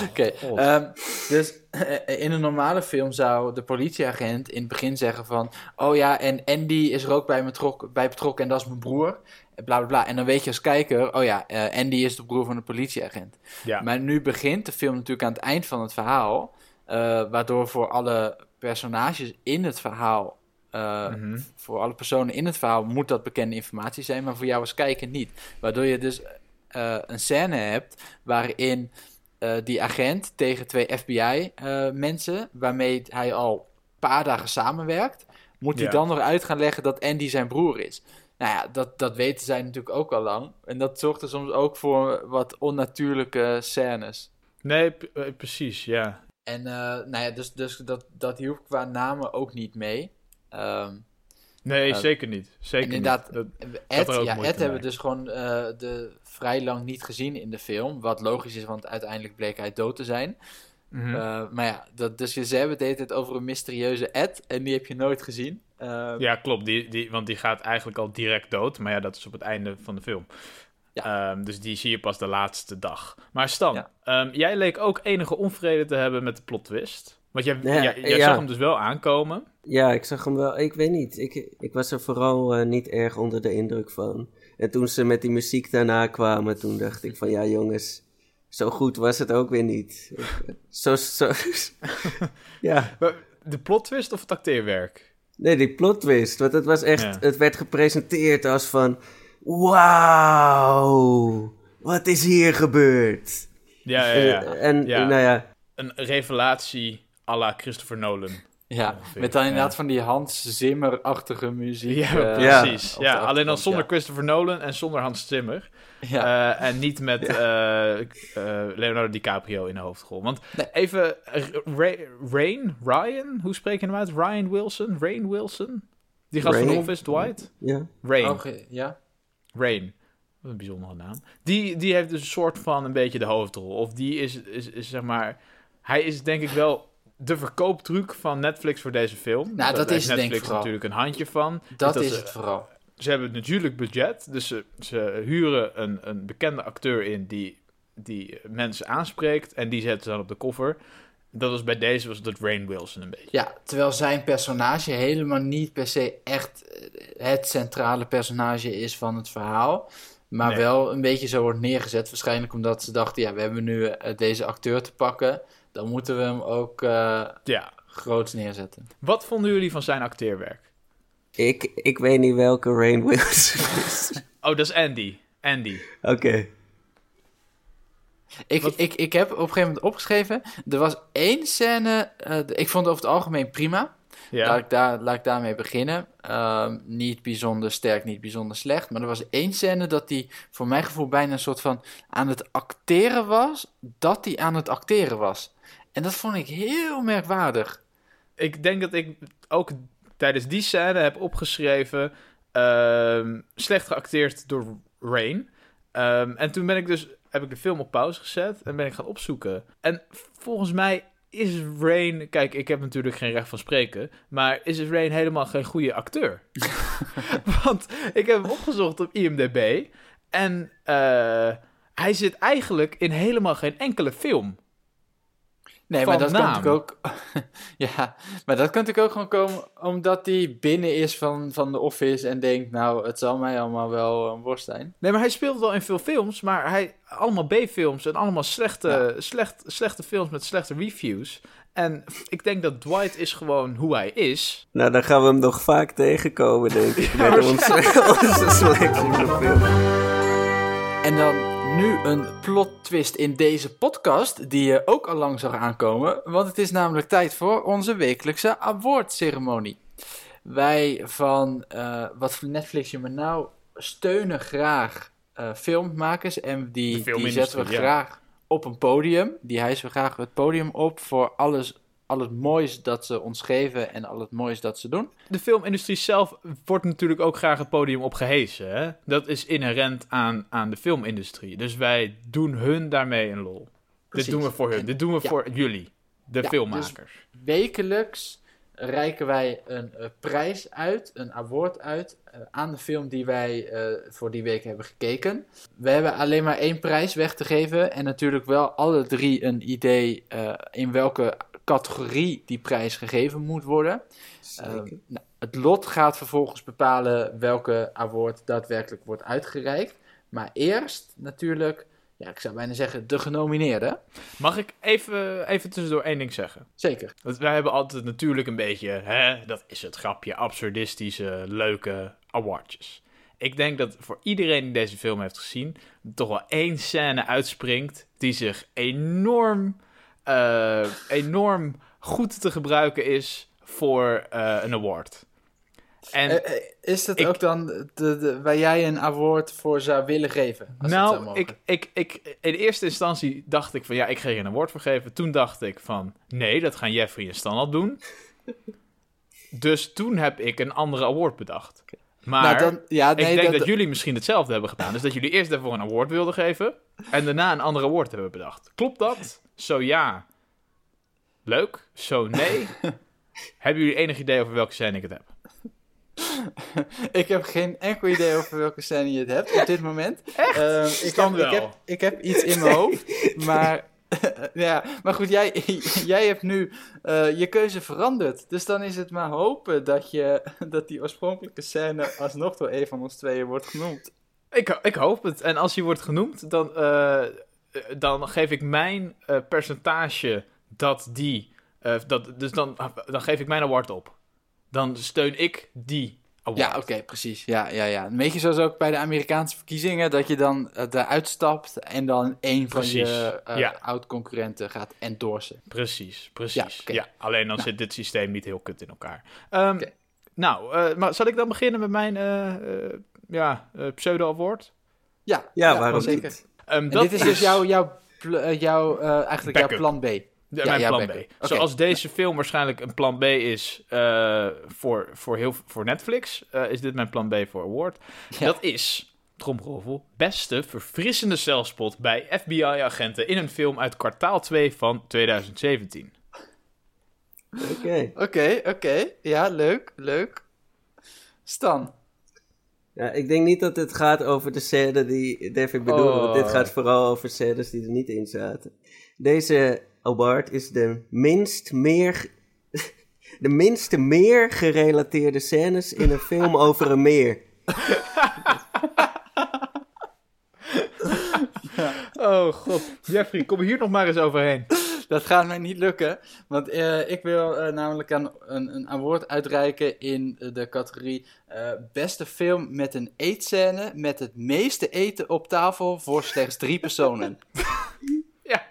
Oké. Ehm, dus eh, in een normale film zou de politieagent in het begin zeggen van... Oh ja, en Andy is er ook bij, betrok bij betrokken en dat is mijn broer. En Bla, bla, bla. En dan weet je als kijker... Oh ja, eh, Andy is de broer van de politieagent. Ja. Maar nu begint de film natuurlijk aan het eind van het verhaal... eh, waardoor voor alle personages in het verhaal... Uh, Mhm. Voor alle personen in het verhaal moet dat bekende informatie zijn, maar voor jou als kijker niet. Waardoor je dus uh, een scène hebt waarin uh, die agent tegen twee FBI-mensen, waarmee hij al een paar dagen samenwerkt, moet hij dan nog uit gaan leggen dat Andy zijn broer is. Nou ja, dat, dat weten zij natuurlijk ook al lang. En dat zorgt er soms ook voor wat onnatuurlijke scènes. Nee, eh, precies, ja. En nou ja, dus, dus dat, dat hielp qua namen ook niet mee. Um, Nee, Uh, zeker niet. Zeker inderdaad, niet. Dat- Ed, ja, Ed hebben we dus gewoon uh, de, vrij lang niet gezien in de film. Wat logisch is, want uiteindelijk bleek hij dood te zijn. Mhm. Uh, maar ja, dat, dus je, ze hebben het tijd over een mysterieuze Ed. En die heb je nooit gezien. Uh, ja, klopt. Die, die, want die gaat eigenlijk al direct dood. Maar ja, dat is op het einde van de film. Ehm, dus die zie je pas de laatste dag. Maar Stan, Ja. ehm, jij leek ook enige onvrede te hebben met de plot twist. Want jij, Ja, jij, jij ja. zag hem dus wel aankomen. Ja, ik zag hem wel. Ik weet niet. Ik, ik was er vooral eh, niet erg onder de indruk van. En toen ze met die muziek daarna kwamen, toen dacht ik van ja jongens, zo goed was het ook weer niet. zo, zo, ja, De plot twist of het acteerwerk? nee, die plot twist. Want het was echt, Ja. het werd gepresenteerd als van, wauw, wat is hier gebeurd? Ja, ja, ja. En Ja. nou ja, Een revelatie à la Christopher Nolan. Ja, Ongeveer, met dan inderdaad ja. van die Hans Zimmer-achtige muziek. Ja, eh, Ja. precies. Ja, alleen dan zonder ja. Christopher Nolan en zonder Hans Zimmer. Ja. Eh, en niet met eh, eh, Leonardo DiCaprio in de hoofdrol. Want Nee. even, Ra- Rain, Ryan, hoe spreek je hem uit? Ryan Wilson? Rain Wilson? Die gast van Rain? Office, Dwight? ja. Rain. Oké, ja. Rain. Wat een bijzondere naam. Die, die heeft dus een soort van een beetje de hoofdrol. Of die is, is, is zeg maar... Hij is denk ik wel de verkooptruc van Netflix voor deze film. Nou, dat Daar is het denk ik Netflix vooral. natuurlijk een handje van. Dat Dat is ze- het vooral. Ze hebben natuurlijk budget. Dus ze, ze huren een, een bekende acteur in die, die mensen aanspreekt. En die zetten ze dan op de cover. Dat was bij deze was dat Rain Wilson een beetje. Ja, terwijl zijn personage helemaal niet per se echt eh, het centrale personage is van het verhaal. Maar Nee. wel een beetje zo wordt neergezet. Waarschijnlijk omdat ze dachten, ja, we hebben nu eh, deze acteur te pakken. Dan moeten we hem ook eh Ja. groots neerzetten. Wat vonden jullie van zijn acteerwerk? Ik, ik weet niet welke Rain Wilson is. Oh, dat is Andy. Andy. Oké. Ik, Wat- ik, ik heb op een gegeven moment opgeschreven. Er was één scène. eh, ik vond het over het algemeen prima. Ja. Laat, ik daar, laat ik daarmee beginnen. Ehm, niet bijzonder sterk, niet bijzonder slecht. Maar er was één scène dat hij voor mijn gevoel bijna een soort van aan het acteren was. Dat hij aan het acteren was. En dat vond ik heel merkwaardig. Ik denk dat ik ook tijdens die scène heb opgeschreven. ehm, slecht geacteerd door Rain. Ehm, en toen ben ik dus, heb ik de film op pauze gezet en ben ik gaan opzoeken. En volgens mij is Rain. Kijk, ik heb natuurlijk geen recht van spreken. Maar is Rain helemaal geen goede acteur? Want ik heb hem opgezocht op IMDb. En eh, hij zit eigenlijk in helemaal geen enkele film. Nee, Van maar dat kan naam. natuurlijk ook. ja, maar dat kan natuurlijk ook gewoon komen omdat hij binnen is van, van de office en denkt, nou, het zal mij allemaal wel een worst zijn. Nee, maar hij speelt wel in veel films, maar hij allemaal B-films en allemaal slechte, slecht, slechte films met slechte reviews. En ik denk dat Dwight is gewoon hoe hij is. Nou, dan gaan we hem nog vaak tegenkomen, denk ik. met onze, onze selectie van film. En dan nu een plot twist in deze podcast, die je ook al lang zag aankomen. Want het is namelijk tijd voor onze wekelijkse awardceremonie. Wij van eh, wat voor Netflix je me nou steunen graag eh, filmmakers. En die, die zetten we ja. graag op een podium. Die hijsen we graag het podium op voor alles, al het moois dat ze ons geven en al het moois dat ze doen. De filmindustrie zelf wordt natuurlijk ook graag het podium opgehesen. Hè? Dat is inherent aan, aan de filmindustrie. Dus wij doen hun daarmee een lol. Precies. Dit doen we voor hun. En- Dit doen we ja. voor jullie, de Ja, filmmakers. wekelijks reiken wij een eh, prijs uit, een award uit, eh, aan de film die wij eh, voor die week hebben gekeken. We hebben alleen maar één prijs weg te geven en natuurlijk wel alle drie een idee in welke categorie die prijs gegeven moet worden. Zeker. Ehm, nou, het lot gaat vervolgens bepalen welke award daadwerkelijk wordt uitgereikt. Maar eerst natuurlijk, ja, ik zou bijna zeggen, de genomineerden. Mag ik even, even tussendoor één ding zeggen? Zeker. Want wij hebben altijd natuurlijk een beetje, hè, dat is het grapje, absurdistische, leuke awardjes. Ik denk dat voor iedereen die deze film heeft gezien, toch wel één scène uitspringt die zich enorm, eh, enorm goed te gebruiken is voor eh, een award. En Eh, is dat ik- ook dan de, de, waar jij een award voor zou willen geven? Als zou nou, ik, ik, ik, in eerste instantie dacht ik van ja, ik ga hier een award voor geven. Toen dacht ik van nee, dat gaan Jeffrey en Stan al doen. dus toen heb ik een andere award bedacht. Maar nou, dan, ja, nee, ik denk dat, dat, jullie misschien hetzelfde hebben gedaan. Dus dat jullie eerst even een award wilden geven. En daarna een andere award hebben bedacht. Klopt dat? Zo ja. Leuk. Zo nee. hebben jullie enig idee over welke scène ik het heb? ik heb geen enkel idee over welke scène je het hebt op dit moment. Echt? Ehm, ik, heb, ik heb iets in mijn hoofd, maar... ja, maar goed, jij, jij hebt nu eh, je keuze veranderd. Dus dan is het maar hopen dat, je, dat die oorspronkelijke scène alsnog door een van ons tweeën wordt genoemd. Ik, ik hoop het. En als hij wordt genoemd, dan, eh, dan geef ik mijn eh, percentage dat die. dat, dus dan, dan geef ik mijn award op. Dan steun ik die award. Ja, oké, precies. Ja, ja, ja. Een beetje zoals ook bij de Amerikaanse verkiezingen, dat je dan eh, eruit stapt en dan een van je eh, ja. oud-concurrenten gaat endorsen. Precies, precies. Ja, alleen dan Nou. zit dit systeem niet heel kut in elkaar. Ehm. Nou, eh, maar zal ik dan beginnen met mijn eh, eh, ja, eh, pseudo-award? Ja, Ja, waarom zeker. niet? Ehm, dat dit is dus jouw, jouw, pl- eh, jouw, eh, eigenlijk jouw plan B. Ja, Ja, mijn ja, plan B. Zoals deze film waarschijnlijk een plan B is eh, voor, voor, heel, voor Netflix, eh, is dit mijn plan B voor award. Ja. Dat is, tromgeroffel, beste verfrissende zelfspot bij FBI-agenten in een film uit kwartaal 2 van 2017. Oké. Oké, oké. Ja, leuk, leuk. Stan. Ja, ik denk niet dat het gaat over de scène die David bedoelde. Oh. Want dit gaat vooral over scènes die er niet in zaten. Deze award is de minst meer... De minste meer gerelateerde scènes in een film over een meer. Oh god, Jeffrey, kom hier nog maar eens overheen. Dat gaat mij niet lukken, want eh, ik wil eh, namelijk aan een, een award uitreiken in de categorie eh, beste film met een eetscène met het meeste eten op tafel voor slechts drie personen. Ja.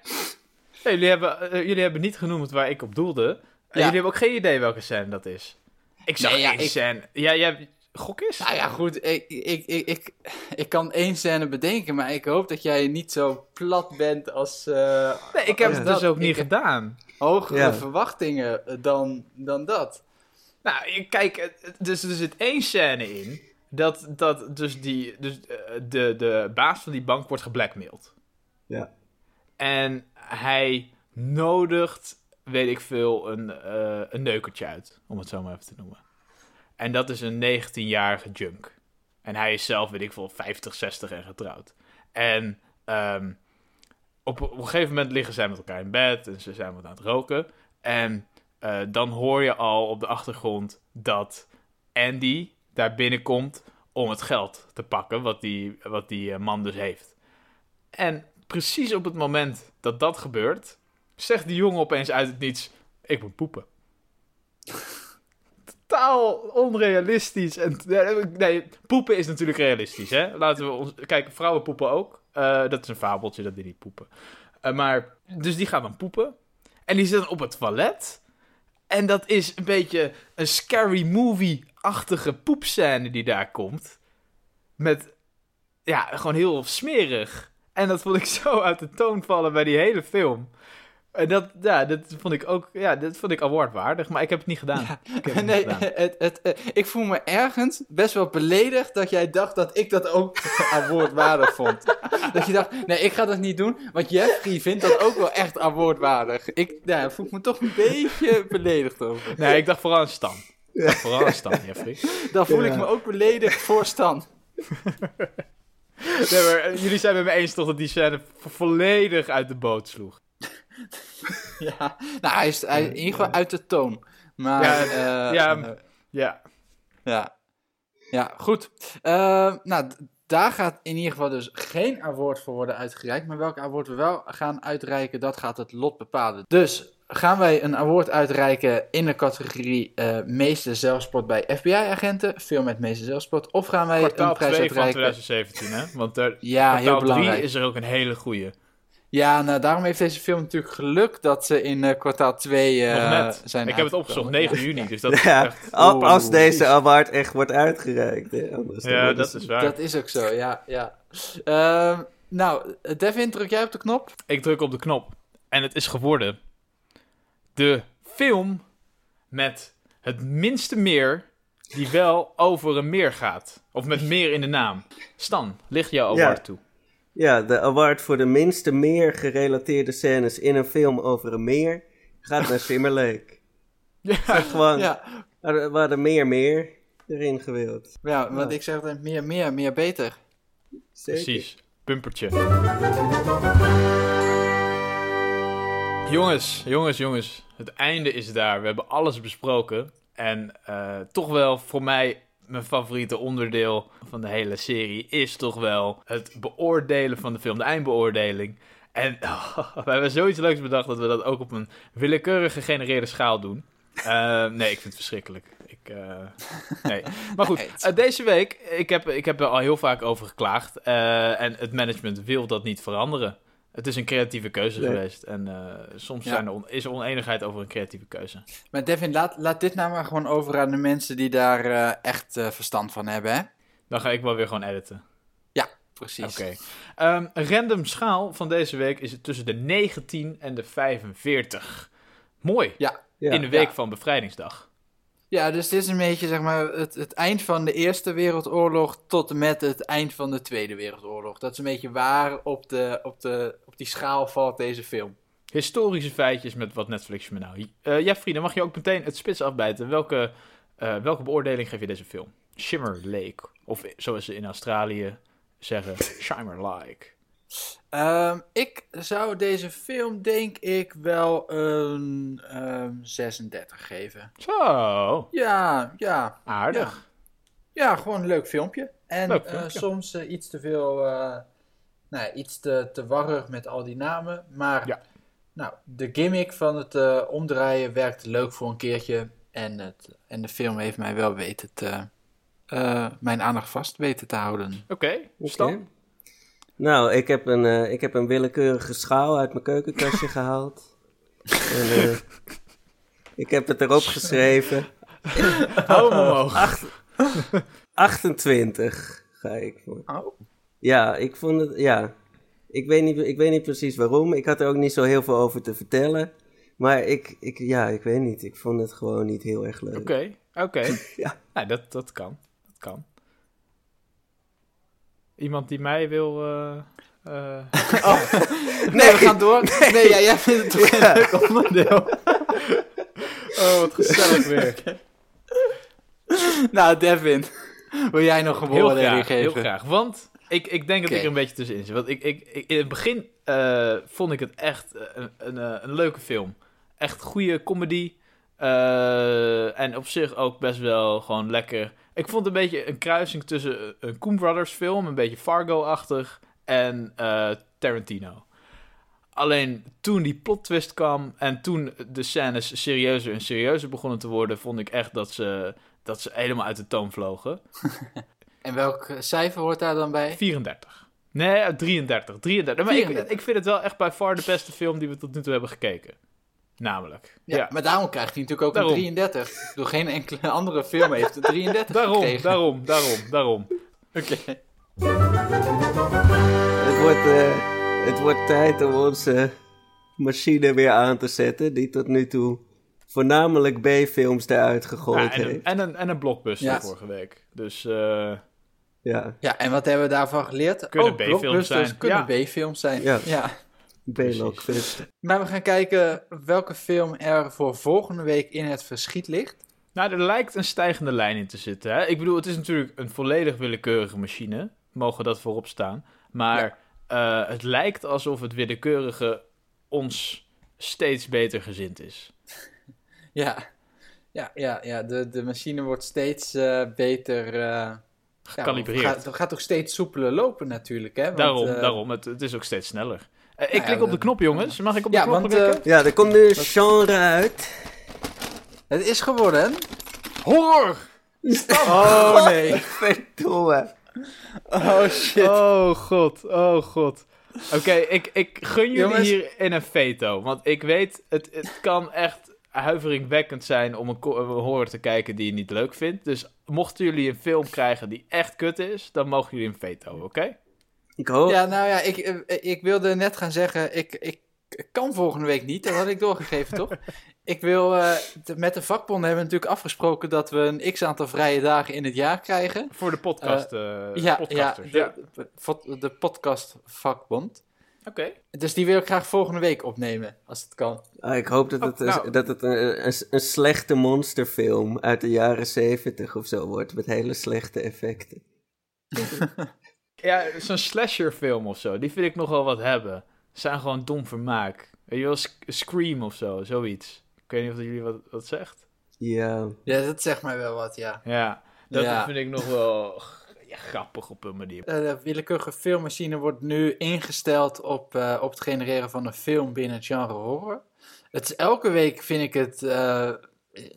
Jullie, hebben, eh, jullie hebben niet genoemd waar ik op doelde. En jullie hebben ook geen idee welke scène dat is. Ik zag Nee, ja, één ik- scène. Ja, jij... Gok eens? Nou ja, goed, ik, ik, ik, ik, ik kan één scène bedenken, maar ik hoop dat jij niet zo plat bent als... eh, Nee, ik heb als het dat. dus ook niet Ik gedaan. hogere Ja. verwachtingen eh, dan, dan dat. Nou, kijk, dus er zit één scène in. Dat, dat dus, die, dus eh, de, de baas van die bank wordt geblackmailed. Ja. En hij nodigt, weet ik veel, een, eh, een neukertje uit. Om het zo maar even te noemen. En dat is een 19-jarige junk. En hij is zelf, weet ik veel, 50, 60 en getrouwd. En ehm, op, op een gegeven moment liggen zij met elkaar in bed en ze zijn wat aan het roken. En eh, dan hoor je al op de achtergrond dat Andy daar binnenkomt om het geld te pakken, wat die, wat die eh, man dus heeft. En precies op het moment dat dat gebeurt, zegt die jongen opeens uit het niets: Ik moet poepen. Totaal onrealistisch. En, nee, poepen is natuurlijk realistisch, hè? Laten we ons. Kijk, vrouwen poepen ook. Eh, dat is een fabeltje dat die niet poepen. Eh, maar, dus die gaat dan poepen. En die zit dan op het toilet. En dat is een beetje een scary movie-achtige poepscène die daar komt. Met, ja, gewoon heel smerig. En dat vond ik zo uit de toon vallen bij die hele film. En dat, ja, dat vond ik ook, ja, dat vond ik awardwaardig, maar ik heb het niet gedaan. Ik niet Nee, gedaan. het, het, eh, ik voel me ergens best wel beledigd dat jij dacht dat ik dat ook awardwaardig vond. Dat je dacht, nee, ik ga dat niet doen, want Jeffrey vindt dat ook wel echt awardwaardig. Ik ja, voel me toch een beetje beledigd over. Nee, ik dacht vooral aan Stan. Dacht vooral aan Stan, Jeffrey. Dan voel ik Ja. me ook beledigd voor Stan. Nee, maar eh, jullie zijn met me eens toch dat die scène vo- volledig uit de boot sloeg. Ja, nou, hij is, hij, in ieder geval uit de toon. Maar, Ja, eh, ja, eh, Ja. Ja, ja goed. Nou, daar gaat in ieder geval dus geen award voor worden uitgereikt. Maar welke award we wel gaan uitreiken, dat gaat het lot bepalen. Dus gaan wij een award uitreiken in de categorie eh, meeste zelfspot bij FBI-agenten. Film met meeste zelfspot. Of gaan wij Kwartaal een prijs 2 van uitreiken? 2017, hè? Want er, Ja, heel kwartaal 3 belangrijk. is er ook een hele goeie. Ja, nou, daarom heeft deze film natuurlijk geluk dat ze in eh, kwartaal 2 eh, Nog net. zijn ik heb het opgezocht, 9 juni. Dus dat is Ja, echt... als Oeh. deze award echt wordt uitgereikt. Hè? Anders dan Ja, dat is waar. Dat is ook zo, ja. ja. Ehm, nou, Devin, druk jij op de knop? Ik druk op de knop. En het is geworden de film met het minste meer die wel over een meer gaat. Of met meer in de naam. Stan, ligt jouw Ja. award toe. Ja, de award voor de minste meer gerelateerde scènes in een film over een meer gaat naar Simmer Lake. Ja, Gewoon, Ja, er waren meer meer. erin gewild. Ja, want Ja. ik zeg altijd meer, meer, meer beter. Zeker. Precies. Bumpertje. Jongens, jongens, jongens. Het einde is daar. We hebben alles besproken. En eh, toch wel voor mij mijn favoriete onderdeel van de hele serie is toch wel het beoordelen van de film, de eindbeoordeling. En we hebben zoiets leuks bedacht dat we dat ook op een willekeurig gegenereerde schaal doen. Eh, nee, ik vind het verschrikkelijk. Ik, eh, nee. Maar goed, deze week, ik heb, ik heb er al heel vaak over geklaagd. en het management wil dat niet veranderen. Het is een creatieve keuze Nee. geweest. En eh, soms Ja. zijn er on- is er oneenigheid over een creatieve keuze. Maar Devin, laat, laat dit nou maar gewoon over aan de mensen die daar eh, echt eh, verstand van hebben, hè? Dan ga ik wel weer gewoon editen. Precies. Oké. Ehm, random schaal van deze week is het tussen de 19 en de 45. Mooi. Ja. In de week Ja. van bevrijdingsdag. Ja, dus dit is een beetje zeg maar het, het eind van de Eerste Wereldoorlog tot en met het eind van de Tweede Wereldoorlog. Dat is een beetje waar op, de, op, de, op die schaal valt deze film. Historische feitjes met wat Netflix me nou... Eh ja, vrienden, mag je ook meteen het spits afbijten. Welke, eh, welke beoordeling geef je deze film? Shimmer Lake. Of zoals ze in Australië zeggen, Shimmer Lake. Ehm, ik zou deze film denk ik wel een ehm, 36 geven. Zo, Ja, ja, aardig. ja, gewoon een leuk filmpje. En Leuk eh, soms eh, iets te veel, eh, nou, ja, iets te, te warrig met al die namen. Maar Ja. nou, de gimmick van het eh, omdraaien werkte leuk voor een keertje. En, het, en de film heeft mij wel weten te, eh, mijn aandacht vast weten te houden. Oké. Stan? Nou, ik heb, een, eh, ik heb een willekeurige schaal uit mijn keukenkastje gehaald. En, eh, ik heb het erop geschreven. Hou hem omhoog. 28 ga ik voor. Oh. Ja, ik vond het, ja. Ik weet, niet, ik weet niet precies waarom. Ik had er ook niet zo heel veel over te vertellen. Maar ik, ik, ja, ik weet niet. Ik vond het gewoon niet heel erg leuk. Oké, oké. Ja. Nou, dat, dat kan. Dat kan. Iemand die mij wil... eh, eh, Nee, we gaan door. Nee, ja, jij vindt het toch geen leuk onderdeel. Oh, wat gezellig weer. Nou, Devin, wil jij nog een graag, geven? heel graag. Want ik, ik denk dat ik er een beetje tussenin zit. Want ik, ik, ik- in het begin eh, vond ik het echt een, een, een leuke film. Echt goede comedy. en op zich ook best wel gewoon lekker. Ik vond het een beetje een kruising tussen een Coen Brothers film, een beetje Fargo-achtig, en eh, Tarantino. Alleen toen die plot twist kwam en toen de scènes serieuzer en serieuzer begonnen te worden, vond ik echt dat ze, dat ze helemaal uit de toon vlogen. En welk cijfer hoort daar dan bij? 34. Nee, eh, 33. 33. Maar ik, 34. ik vind het wel echt bij far de beste film die we tot nu toe hebben gekeken. Namelijk. Ja, Ja, maar daarom krijgt hij natuurlijk ook Daarom. een 33. Ik bedoel, geen enkele andere film heeft een 33 daarom, gekregen. daarom, daarom, daarom. Oké. Het, wordt, eh, het wordt tijd om onze machine weer aan te zetten. Die tot nu toe voornamelijk B-films eruit gegooid Ja, en, een, heeft. en, een, en een blockbuster Ja. vorige week. Dus eh, Ja, Ja, en wat hebben we daarvan geleerd? Kunnen Ook B-films zijn. Kunnen Ja. B-films zijn. Ja. B-log. Maar we gaan kijken welke film er voor volgende week in het verschiet ligt. nou, er lijkt een stijgende lijn in te zitten. Hè? Ik bedoel, het is natuurlijk een volledig willekeurige machine. Mogen dat voorop staan. Maar eh, het lijkt alsof het willekeurige ons steeds beter gezind is. Ja, ja, ja, ja. De, de machine wordt steeds eh, beter... eh, ja, Gecalibreerd. gaat, gaat ook steeds soepeler lopen natuurlijk, hè? Want, daarom, eh, daarom. Het, het is ook steeds sneller. Eh, ik Nou ja, klik op de knop, jongens. Mag ik op de Ja, knop want klikken? eh, Ja, er komt nu een genre uit. het is geworden... Horror! Oh nee. Verdomme. Oh shit. Oh god, oh god. Oké, ik, ik gun jullie Jongens. hier in een veto. Want ik weet, het, het kan echt huiveringwekkend zijn om een horror te kijken die je niet leuk vindt. Dus mochten jullie een film krijgen die echt kut is, dan mogen jullie een veto, oké? Ik hoop... Ja, nou ja, ik, eh, ik wilde net gaan zeggen, ik, ik kan volgende week niet. Dat had ik doorgegeven, toch? Ik wil, eh, de- met de vakbonden hebben we natuurlijk afgesproken dat we een x-aantal vrije dagen in het jaar krijgen. Voor de podcast, eh ja, ja, podcasters. de, Ja, de, de podcast vakbond. Oké. Dus die wil ik graag volgende week opnemen, als het kan. Ah, ik hoop dat Oh, het, een- nou. dat het een, een, een slechte monsterfilm uit de jaren zeventig of zo wordt. Met hele slechte effecten. Ja, zo'n slasherfilm of zo, die vind ik nog wel wat hebben. Ze zijn gewoon dom vermaak. Weet je wel, Sc- Scream of zo, zoiets. Ik weet niet of dat jullie wat, wat zegt. Ja. Ja, dat zegt mij wel wat, ja. Ja, dat Ja. vind ik nog wel ja, grappig op een manier. Eh, de willekeurige filmmachine wordt nu ingesteld op, eh, op het genereren van een film binnen het genre horror. Het is, elke week vind ik het eh,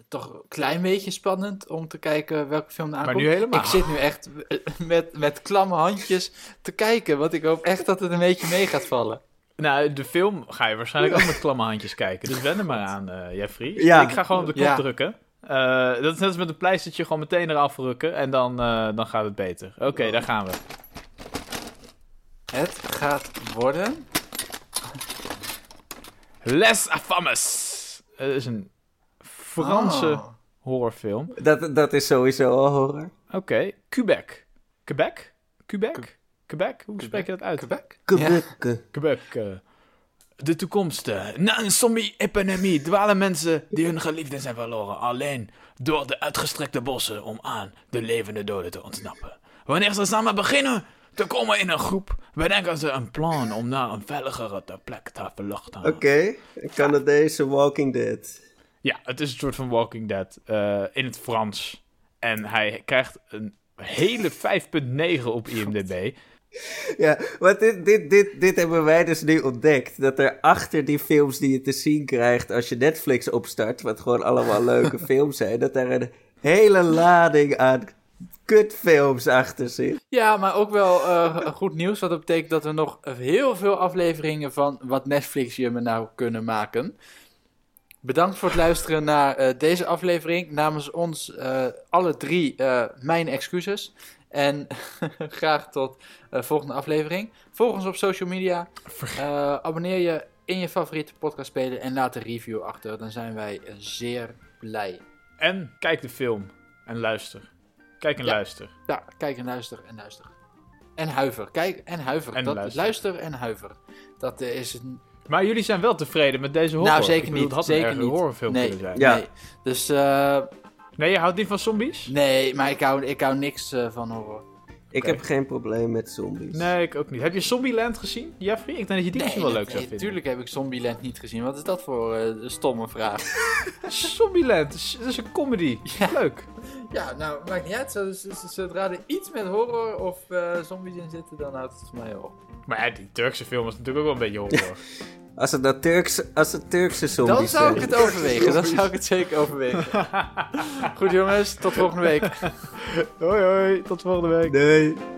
toch een klein beetje spannend om te kijken welke film er aankomt. nu helemaal. Ik zit nu echt met, met klamme handjes te kijken, want ik hoop echt dat het een beetje mee gaat vallen. Nou, de film ga je waarschijnlijk ook met klamme handjes kijken. Dus wen er maar aan, eh Jeffrey. Ja. Ik ga gewoon op de knop Ja. drukken. Eh, dat is net als met een pleistertje, gewoon meteen eraf rukken. En dan, eh, dan gaat het beter. Oké, daar gaan we. Het gaat worden... Les Affamous. Het is een Franse Oh. horrorfilm. Dat, dat is sowieso al horror. Oké, Quebec. Quebec? Quebec? Quebec? Hoe spreek je dat uit? Quebec? Kubukke. Quebec. eh. De toekomst. eh. Na een zombie-epidemie dwalen mensen die hun geliefden zijn verloren alleen door de uitgestrekte bossen om aan de levende doden te ontsnappen. Wanneer ze samen beginnen te komen in een groep, bedenken ze een plan om naar een veiligere plek te vluchten. Oké, Canadese Walking Dead. Ja, het is een soort van Walking Dead eh, in het Frans. En hij krijgt een hele 5.9 op IMDb. Ja, want dit, dit, dit, dit hebben wij dus nu ontdekt. Dat er achter die films die je te zien krijgt als je Netflix opstart, wat gewoon allemaal leuke films zijn, dat daar een hele lading aan kutfilms achter zit. Ja, maar ook wel eh, goed nieuws. Wat dat betekent dat we nog heel veel afleveringen van wat Netflix je me nou kunnen maken. Bedankt voor het luisteren naar eh, deze aflevering. Namens ons eh, alle drie eh, mijn excuses. En graag tot eh volgende aflevering. Volg ons op social media. Abonneer je in je favoriete podcast spelen en laat een review achter. Dan zijn wij zeer blij. En kijk de film en luister. Kijk en Ja. luister. Ja, kijk en luister en luister. En huiver. Kijk en huiver. En dat, luister. luister. en huiver. Dat is een... Maar jullie zijn wel tevreden met deze horror? Nou, zeker Ik bedoel, niet. Het had Zeker een niet. horrorfilm Nee. kunnen zijn. Ja. Nee. Dus eh, Nee, je houdt niet van zombies? nee, maar ik hou, ik hou niks eh, van horror. Ik heb geen probleem met zombies. Nee, ik ook niet. Heb je Zombieland gezien, Jeffrey? Ik denk dat je die misschien wel leuk zou vinden. Tuurlijk heb ik Zombieland niet gezien. Wat is dat voor eh, een stomme vraag? Zombieland, dat is- dat is een comedy. Ja. Leuk. ja, nou, maakt niet uit. Zo- zo- zo- Zodra er iets met horror of eh, zombies in zitten, dan houdt het voor mij op. Maar ja, die Turkse film is natuurlijk ook wel een beetje horror. Als het nou Turks, als het Turkse zombies Dan zou ik het overwegen. Dan zou ik het zeker overwegen. Goed jongens, tot volgende week. hoi hoi, tot volgende week. Nee.